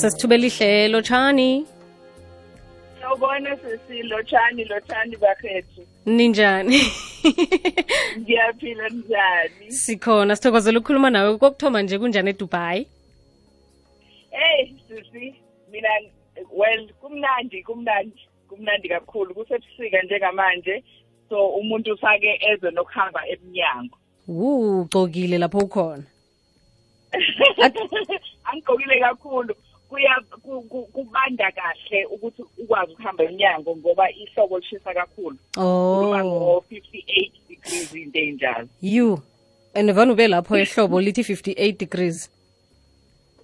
sesithubela ihle lotshani. Sawubona sisi lotshani lotshani bakhethu. ninjani? Ngiyaphila njani? sikhona sithokozela ukukhuluma nawe. Kokuthoma nje kunjani edubai? Hey sisi mina well kumnandi kumnandi kumnandi kakhulu. Kusebusika njengamanje so umuntu ufake eze nokuhamba emnyango. Wu ugcokile lapho ukhona. Angigqokile kakhulu kuya ku- ku- kubanda kahle ukuthi ukwazi ukuhamba eminyango ngoba ihlobo lishisa kakhulu. Kuba oh ngo-58 degrees into enjalo. you and vane ube lapho ehlobo lithi 58 degrees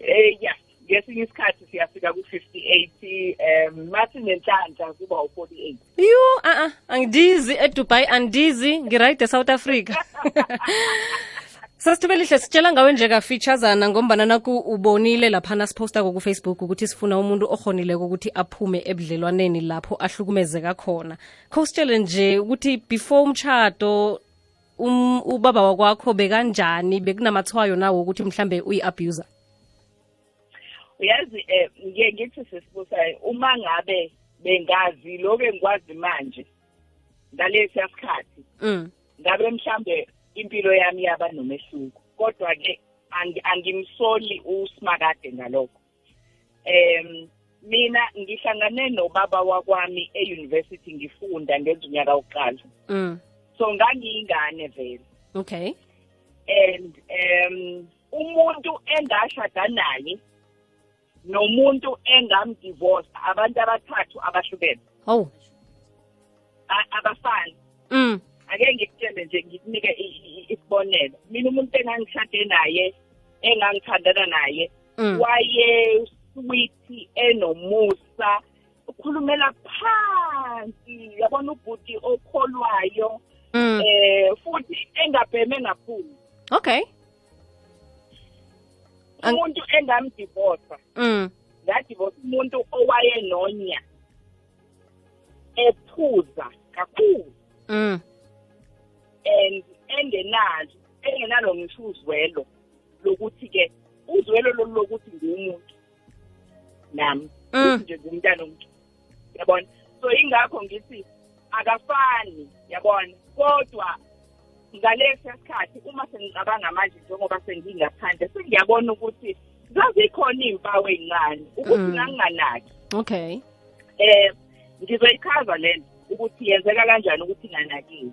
Eh yeah ngesinye isikhathi siyafika ku-58 um mathi nenhlanhla kuba u-48 yu a-a angidizi edubai andizi ngirayide esouth africa sasithubela ihle sitshela ngawe nje kafeaturesana ngombana naku ubonile laphana sipostako kufacebook ukuthi sifuna umuntu ohonileko ukuthi aphume ebudlelwaneni lapho ahlukumezeka khona kho sitshele nje ukuthi before umtshato um, ubaba wakwakho bekanjani bekunamathwayo nawo ukuthi mhlambe uyi-abuser uyazi um ngiye ngithi sesibusayo uma ngabe bengazi lokhu engikwazi manje ngalesiya sikhathi mm. ngabe mhlambe impilo yami yaba nomehluko. Kodwa-ke angi- angimsoli usimakade ngalokho. Um mina ngihlangane nobaba wakwami e-university ngifunda ngenza unyaka wokuqala Mm. so ngangiyingane vele. Okay. And um umuntu engashada naye nomuntu engamdivorce abantu abathathu abahlukene. Oh abafani mm. Ake ngikutshele nje ngikunike isibonelo mina umuntu engangishade naye engangithandana naye Mm. waye sweet enomusa ukhulumela phansi yabona ubhuti okholwayo Mm. eh futhi engabheme ngaphumi okay umuntu engamdivosa mm. ngadivosa umuntu owayenonya ephuza kakhulu Mm. And engenazo engenalo ngisho uzwelo lokuthi-ke uzwelo lolu lokuthi ngiwumuntu nami Mm. nje ngumntana omuntu yabona? So ingakho ngithi akafani yabona? Kodwa ngalesiya sikhathi uma sengicabanga manje njengoba sengingaphandle sengiyabona ukuthi zazikhona iy'mpawu ey'ncane ukuthi Mm. nganginganaki. Okay. Eh ngizoyichaza lento ukuthi yenzeka kanjani ukuthi inganakiwe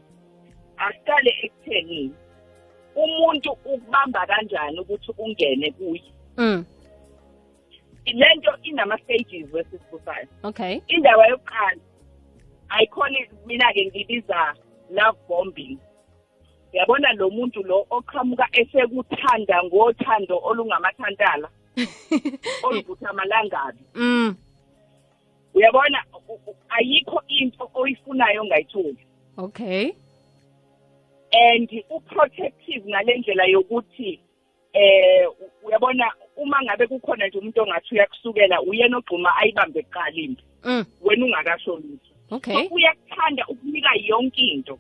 asiqale ekuthenini umuntu ukubamba kanjani ukuthi ungene kuye? Mm. lento inama-stages wesisibusayo okay. Indaba yokuqala ayikhona mina-ke ngibiza love bombing. Uyabona lo muntu lo oqhamuka esekuthanda ngothando olungamathantala oluvutha amalangabi. Mm. uyabona u- u- ayikho into oyifunayo ongayitholi. Okay. And uprotective ngale ndlela yokuthi eh uyabona uma ngabe kukhona nje umuntu ongathi uyakusukela uyena ogxuma ayibambe kuqala into mm. wena ungakasho lutho. Okay. So uyakuthanda ukunika yonke into.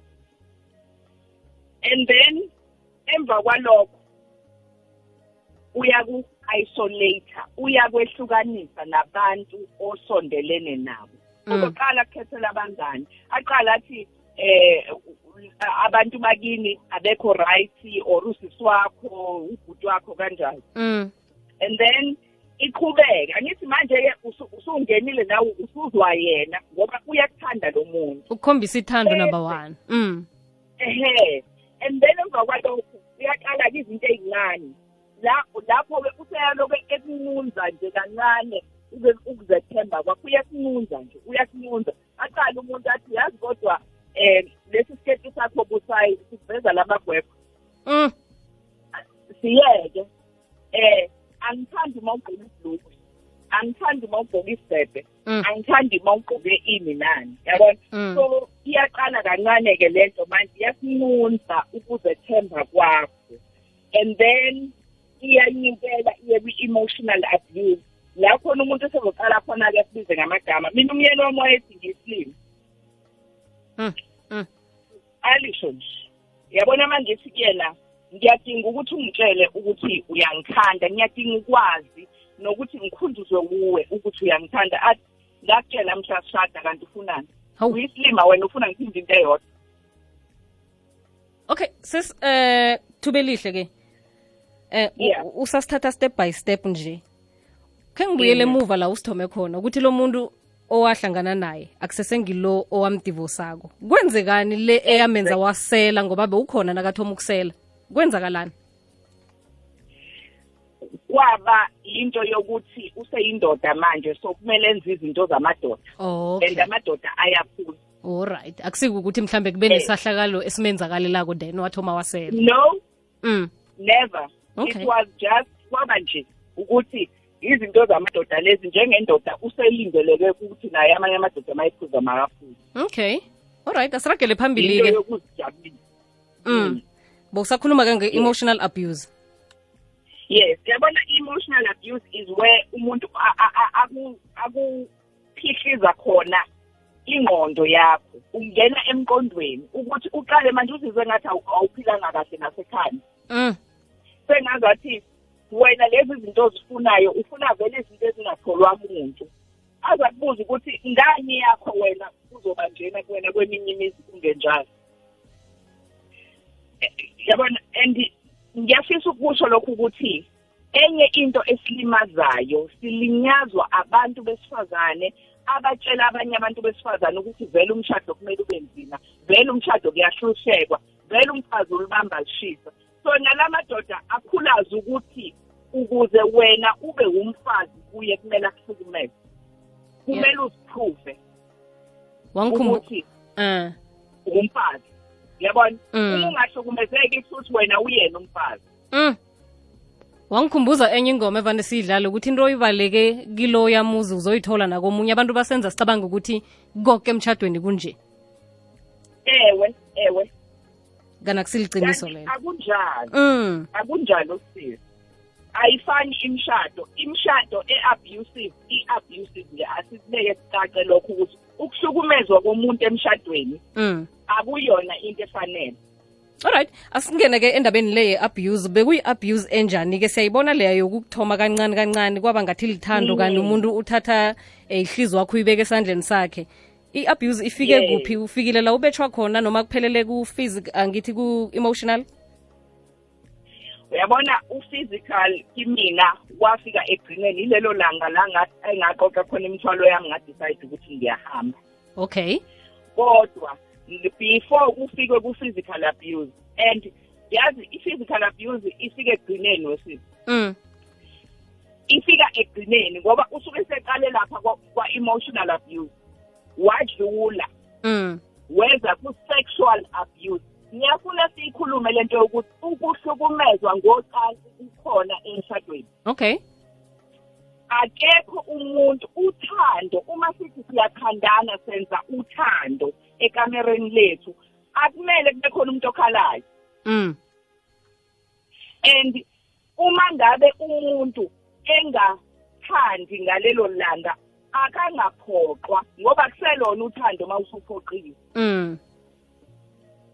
And then emva kwalokho uyaku-isolate uyakwehlukanisa nabantu osondelene nabo. Mm. okokuqala akukhethela abangani. Aqala athi eh abantu bakini abekho right or usisi wakho ubhuti wakho kanjalo mm. and then iqhubeke angithi manje-ke usu- usungenile nawe usuzwa yena ngoba uyakuthanda lo muntu ukukhombisa ithando Bese. number one mm. ehe and then emva kwalokho uyaqala-ke izinto ey'ncane la lapho-ke useyaloku ekununza nje kancane ube ukuzethemba kwakho uyakununza nje uyakununza aqala umuntu athi yazi kodwa um lesi siketi sakho busayi siveza lamagwebho Mm. siyeke. Eh angithandi uma ugqoke ibhulukwe angithandi uma ugqoke isibhebhe Mm. angithandi uma ugqoke ini nani yabona Mm. so iyaqala kancane-ke lento manje iyasinunza ukuzethemba kwakho. And then iyanyukela iye kwi-emotional abuse. La khona umuntu esezoqala khona-ke sibize ngamagama. Mina umyeni wami wayethi ngisilimi Mm. Mm. alisho nje. Yabona manje sithi yena ngiyadinga ukuthi ungitshele ukuthi uyangithanda ngiyadinga ukwazi nokuthi ngikhunjuzwe kuwe ukuthi uyangithanda. Athi ngakutshela mhla sishada kanti ufunani? Uyisilima wena ufuna ngiphinde into eyodwa okay sis eh thubelihle ke. Eh usasithatha step by step nje. Ke ngibuyele emuva la usithome khona ukuthi lo muntu owahlangana naye akusesengilo owamdivosako. Kwenzekani le eyamenza wasela ngoba bewukhona nakathoma ukusela? Kwenzakalani? Kwaba into yokuthi useyindoda manje so kumele enze izinto zamadoda. Okay. And amadoda ayaphula. Alright akusike ukuthi mhlambe kube nesahlakalo esimenzakalelako then wathoma wasela? No. Mm. Never. Okay. it was just kwaba nje ukuthi izinto zamadoda lezi njengendoda uselindeleke ukuthi naye amanye amadoda mayiphuza makaphuza okay. Alright asiragele phambili into ke yokuzijabulisa. Mm. Bowusakhuluma ke nge-emotional abuse. Yes yabona i-emotional abuse is where umuntu a- a- a- aku- akuphihliza khona ingqondo yakho. Ungena emqondweni ukuthi uqale manje uzizwe ngathi awu- awuphilanga kahle ngasekhaya mm. Sengazathi wena lezi zinto ozifunayo ufuna vele izinto ezingatholwa muntu aza kubuza ukuthi ngani yakho wena uzoba njena kuwena kweminye imizi kungenjalo yabona and ngiyafisa ukusho lokhu ukuthi enye into esilimazayo silinyazwa abantu besifazane abatshela abanye abantu besifazane ukuthi vele umshado kumele ube nzima vele umshado kuyahlushekwa vele umfazi ulibamba lishisa. So nalamadoda akhulaza ukuthi ukuze wena ube umfazi kuye kumele akuhlukumeze. Kumele uziprove wangikhumbu ukuthi uh, umfazi yabona? Mm. uma ungahlukumezeki futhi wena uyena umfazi. Mm. wangikhumbuza enye ingoma evane siyidlale ukuthi into oyibaleke kilo yamuzi uzoyithola nakomunye. Abantu basenza sicabanga ukuthi konke emtshadweni kunje. Ewe ewe. Kana kusiliciniso lelo. akunjalo. Mm. akunjalo sisi ayifani imshado. Imshado e-abusive i-abusive nje asisibeke sicace lokho ukuthi ukuhlukumezwa komuntu emshadweni mm. akuyona into efanele. Alright asingene-ke endabeni le ye-abuse bekuyi-abuse enjani-ke? Siyayibona leya yokukuthoma kancane kancane kwaba ngathi lithando kanti umuntu uthatha eh, ihlizi wakho uyibeka esandleni sakhe. I-abuse ifike Yeah. kuphi? Ufikile la ubetshwa khona noma kuphelele ku-physic angithi ku-emotional? Uyabona u-physical kimina wafika egcineni ilelo langa la nga- engaqoqa khona imithwalo yami ngadecide ukuthi ngiyahamba. Okay. Kodwa before kufike ku-physical abuse and yazi i-physical abuse ifike egcineni wesisi mm. ifika egcineni ngoba usuke seqale lapha kwa- kwa-emotional abuse wadlula. Mm. weza ku-sexual abuse. Ngiyafuna siyikhulume le nto yokuthi ukuhlukumezwa ngocansi kukhona emshadweni. Okay. Akekho umuntu uthando. Uma sithi siyathandana senza uthando ekamereni lethu akumele kube khona umuntu okhalayo. Mm. and uma ngabe umuntu engathandi ngalelo langa akangaphoqwa ngoba kuselona uthando uma usuphoqiwe Mm.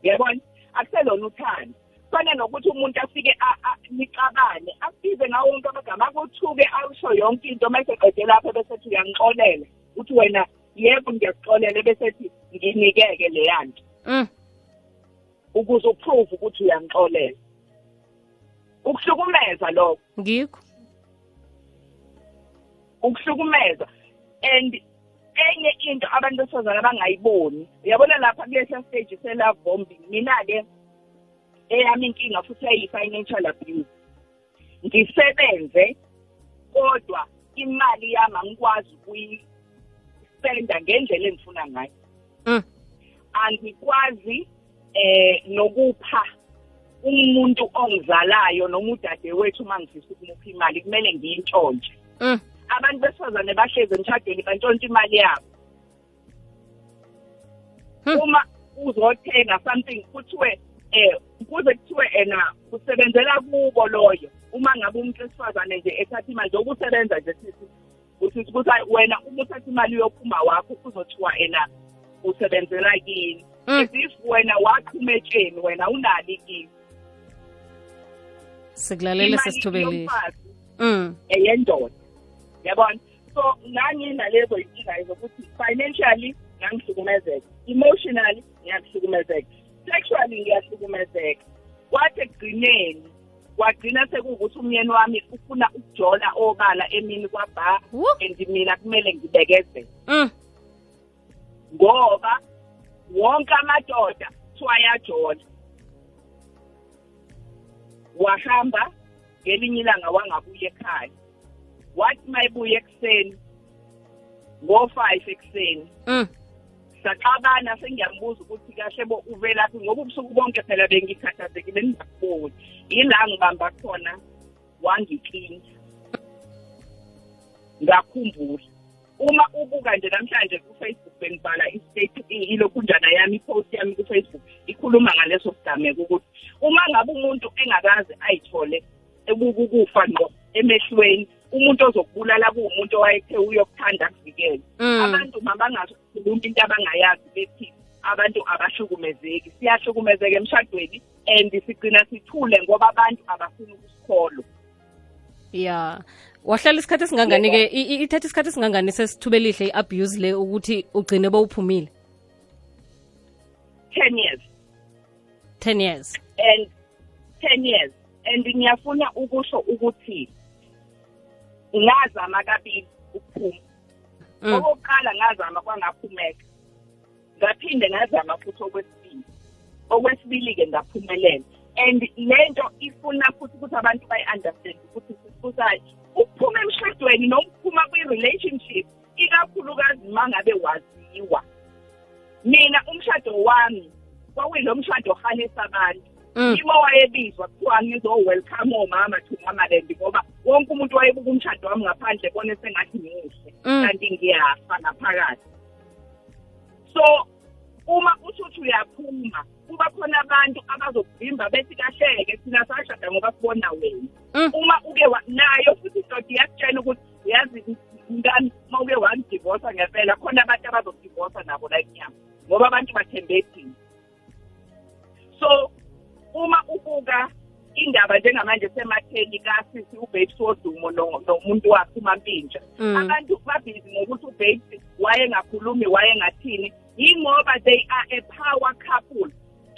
yabona? Akuselona uthando fana nokuthi umuntu afike a- a- nixabane afize ngawo wonke amagama akuthuke awusho yonke into uma eseqede lapho bese ethi uyangixolela uthi wena yebo ngiyakuxolela bese ethi nginikeke leya nto. Mm. ukuze uprove ukuthi uyangixolela ukuhlukumeza lokho. Ngikho. Ukuhlukumeza. And enye into abantu besifazane abangayiboni uyabona lapha kulesiya stage se-love bombing mina-ke eyami inkinga futhi yayi-financial abuse ngisebenze kodwa imali yami angikwazi ukuyispenda ngendlela engifuna ngayo mm. angikwazi eh nokupha umuntu ongizalayo noma udade wethu uma ngifisa ukumupha imali kumele ngiyintshontshe Mm. Abantu besifazane bahlezi emshadweni bantshontsha imali yabo Hmm. uma uzothenga something kuthiwe eh kuze kuthiwe ena usebenzela kubo loyo uma ngabe umuntu wesifazane nje ethatha imali njengoba usebenza nje sithi uthi ukuthi hayi, wena uma uthatha imali yophuma wakho kuzothiwa ena usebenzela kini Mm. as if wena waqhumetsheni wena unali kini sikulalele sesithobelile yomfazi mm. eyendoda yabona? So nganginalezo yinkinga zokuthi financially ngangihlukumezeka. Emotionally ngiyahlukumezeka. Sexually ngiyahlukumezeka. Kwathi ekugcineni kwagcina sekuwukuthi umyeni wami ufuna ukujola obala emini kwabha Wu. and mina kumele ngibekezele Mm. ngoba wonke amadoda kuthiwa ayajola wahamba ngelinye ilanga wangabuya ekhaya. Wathi mayebuya ekuseni ngo-five ekuseni Mm. saxabana sengiyambuza ukuthi kahle bo uvelaphi ngoba ubusuku bonke phela bengikhathazekile ngingakuboni yila ngibamba khona wangiklinja ngakhumbula. Uma ubuka nje namhlanje ku-facebook bengibhala ilokhunjana yami ipost yami ku-facebook ikhuluma ngaleso sigameko ukuthi uma ngabe umuntu engakaze ayithole ekukufa ngqo emehlweni umuntu ozokubulala kuwumuntu owayethe uyokuthanda kuvikela Mm. abantu mabangakhulumi into abangayazi bethi abantu abahlukumezeki. Siyahlukumezeka emshadweni and sigcina sithule ngoba abantu abafuni ukusikholwa ya. Wahlala isikhathi esingangani-ke ithatha isikhathi esingangani sesithuba elihle i-abuse le ukuthi ugcine bowuphumile ten years. 10 years. And ten years. And ngiyafuna ukusho ukuthi ngazama kabili ukuphuma. Mm. okokuqala ngazama kwangaphumeka. Ngaphinde ngazama futhi okwesibili. Okwesibili-ke ngaphumelela. And lento ifuna futhi ukuthi abantu bayi-understand ukuthi sisibusayo ukuphuma emshadweni noma ukuphuma kwi-relationship ikakhulukazi uma ngabe waziwa. Mina umshado wami kwakuyilo mshado ohanisa abantu. Mm. ima wayebizwa kuthiwa ngizo-welcome omama to mamaland ngoba wonke umuntu wayebuka umshado wami ngaphandle bone sengathi ngimuhle Mm. kanti ngiyafa ngaphakathi so uma usuthi uyaphuma kuba khona abantu abazokuvimba bethi kahleke thina sashada ngoba sibona wena Mm. uma uke wa- nayo futhi indoda iyakutshela ukuthi uyazi mngani uma uke wangidivosa ngempela khona abantu abazodivosa nabo la enyama ngoba abantu bathembe thina so uma ubuka indaba njengamanje sematheni kasisi ubabes wodumo no- nomuntu wakhe umampintsha Mm. abantu babhizi ngokuthi ubabes wayengakhulumi wayengathini. Yingoba they are a power couple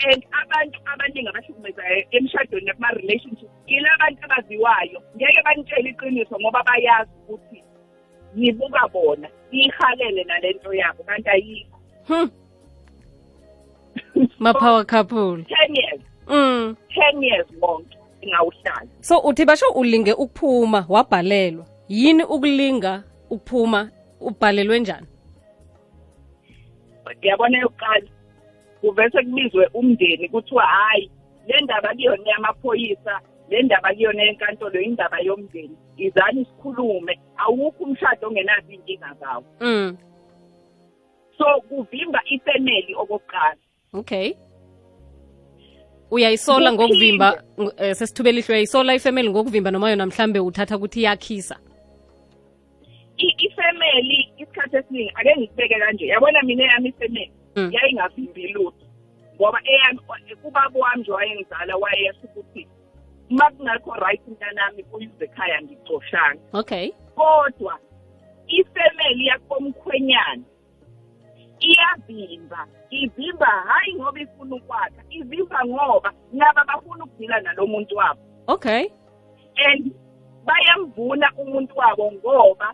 and abantu abaningi abahlukumezayo emshadweni nakuma-relationship yila bantu abaziwayo. Ngeke banitshele iqiniso ngoba bayazi ukuthi nibuka bona iyihalele nalento yabo kanti ayikho. Hmm. ma-power couple. Ten years. Mm. ten years wonke ingawuhlala so uthi basho ulinge ukuphuma wabhalelwa. Yini ukulinga ukuphuma ubhalelwe njani? Yabona yokuqala kuvese kubizwe umndeni kuthiwa hhayi le ndaba kuyona yamaphoyisa le ndaba kuyona yenkantolo indaba yomndeni. Izani sikhulume awukho umshado ongenazo iy'nkinga zawo. Mm. so kuvimba ifemeli okokuqala. Okay. Uyayisola ngokuvimba sesithubela eh, sesithuba elihle uyayisola ifemeli ngokuvimba noma yona mhlambe uthatha ukuthi iyakhisa? I- ifemeli isikhathi esiningi ake ngikubeke kanje. Yabona mina eyami ifemeli Mm. yayingavimbi lutho. Ngoba eyami kubaba wami nje wayengizala wayesho ukuthi uma kungekho right mntanami uyuze ekhaya ngicoshanga okay. Kodwa ifemeli yakomkhwenyana iyavimba. Ivimba hayi ngoba ifuna ukwakha. Ivimba ngoba naba bafuna ukudila nalo muntu wabo. Okay. And bayamvuna umuntu wabo ngoba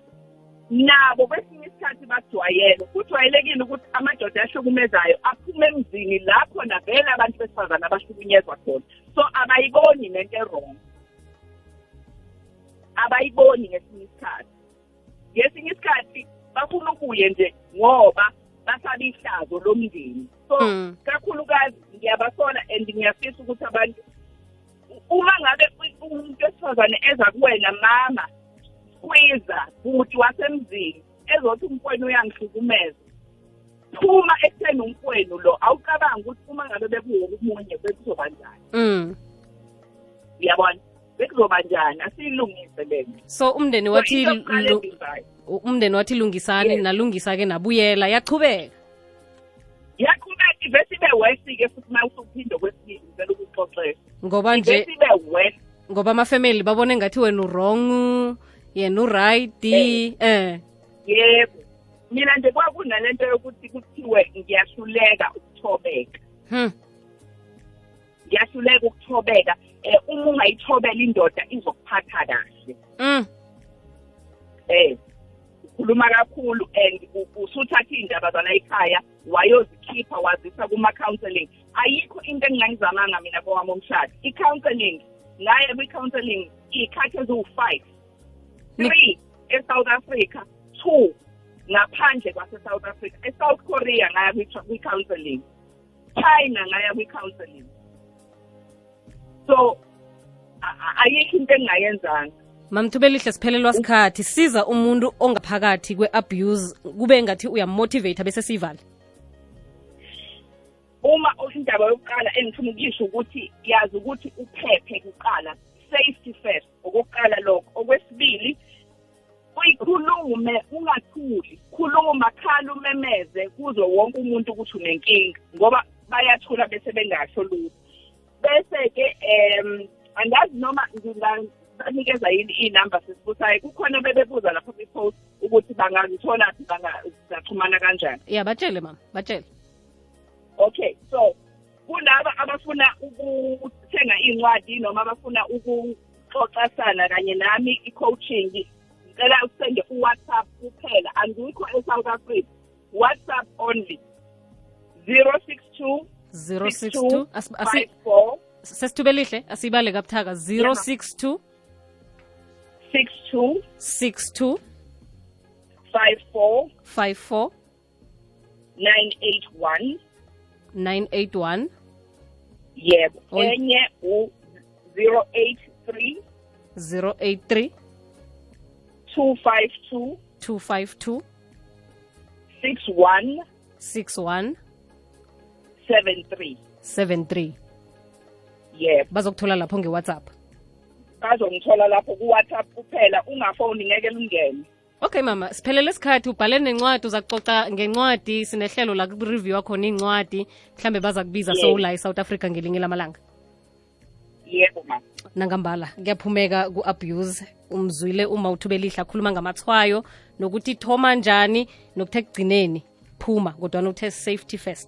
nabo kwesinye isikhathi bajwayele. Kujwayelekile ukuthi amadoda ahlukumezayo aphume emzini lapho na vele abantu besifazane abahlukunyezwa khona. So abayiboni nento erong abayiboni ngesinye isikhathi. Ngesinye isikhathi bafuna ukuye nje ngoba basaba ihlazo lomndeni so Mm. kakhulukazi ngiyabasola and ngiyafisa ukuthi abantu uma ngabe umuntu wesifazane eza kuwena mama kwiza buti wasemzini ezothi umfweni uyangihlukumeza phuma ekutheni umfweni lo awucabanga ukuthi uma ngabe bekuwo kumunye bekuzoba njani mm. uyabona bekuzoba njani asiyilungise lento so umndeni wathi umndeni wathi lungisani Yes. nalungisa-ke nabuyela. Yachubeka yaqhubeka ivese ibe wesi-ke futhi uma usuphinde kwesibili ngicela ukuxoxela ngoba nje ibe wesi ngoba amafamily babone ngathi wena urong yena uraydi eh. Yebo. Mina nje kwakunalento yokuthi kuthiwe ngiyahluleka ukuthobeka. Hmm. Ngiyahluleka ukuthobeka. Um uma ungayithobela indoda izokuphatha kahle. Mm. Eh ukhuluma kakhulu and u- usuthatha iy'ndaba zala ekhaya wayozikhipha wazisa kuma-counselling ayikho into engingayizamanga mina kowami umshado i-counselling ngaye kwi-counselling iy'khathi eziwu-five. Ni- three e-south africa. Two ngaphandle kwase-south africa. E-south korea ngaya kwi- kwi-counselling china ngaya kwi-counselling so ayikho into engingayenzanga. Mamthubelihle siphelelwa sikhathi. Siza umuntu ongaphakathi kwe-abuse kube ngathi uyamotivate bese siyivale. Uma indaba yokuqala engifuna ukuyisho ukuthi yazi ukuthi uphephe kuqala safety first okokuqala lokho. Okwesibili uyikhulume ungathuli. Khuluma khala umemeze kuzo wonke umuntu ukuthi unenkinga ngoba bayathula bese bengasho lutho. bese-ke um angazi noma banikeza yini iy'namba sesibuthi hayi kukhona bebebuza lapho kwi-post ukuthi bangazitholaphi bangaxhumana kanjani. Ya batshele mama batshele. Okay so kulaba abafuna ukuthenga iy'ncwadi noma abafuna ukuxoxasana kanye nami i-coaching ngicela usende uwhatsapp kuphela. Andikho e-south africa. Whatsapp only. Zero six two 062 sesithube asiyibale kabuthaka 062 62 62 54 54 981 981 yebo. Enye u 083 083 252 252 61 61 73 73 yebo bazokuthola lapho ngewhatsapp. Bazongithola lapho ku-whatsapp kuphela ungafoni ngeke lungene. Okay mama. Siphelele isikhathi ubhale nencwadi uza kucoca ngencwadi sinehlelo la kureviewa khona iy'ncwadi mhlambe baza kubiza yeah. sowula e-south africa ngelinye lamalanga. Yebo ma nangambala kuyaphumeka ku-abuse umzwile uma uthubelihle akhuluma ngamathwayo nokuthi thoma njani nokuthi ekugcineni phuma kodwana uthe safety first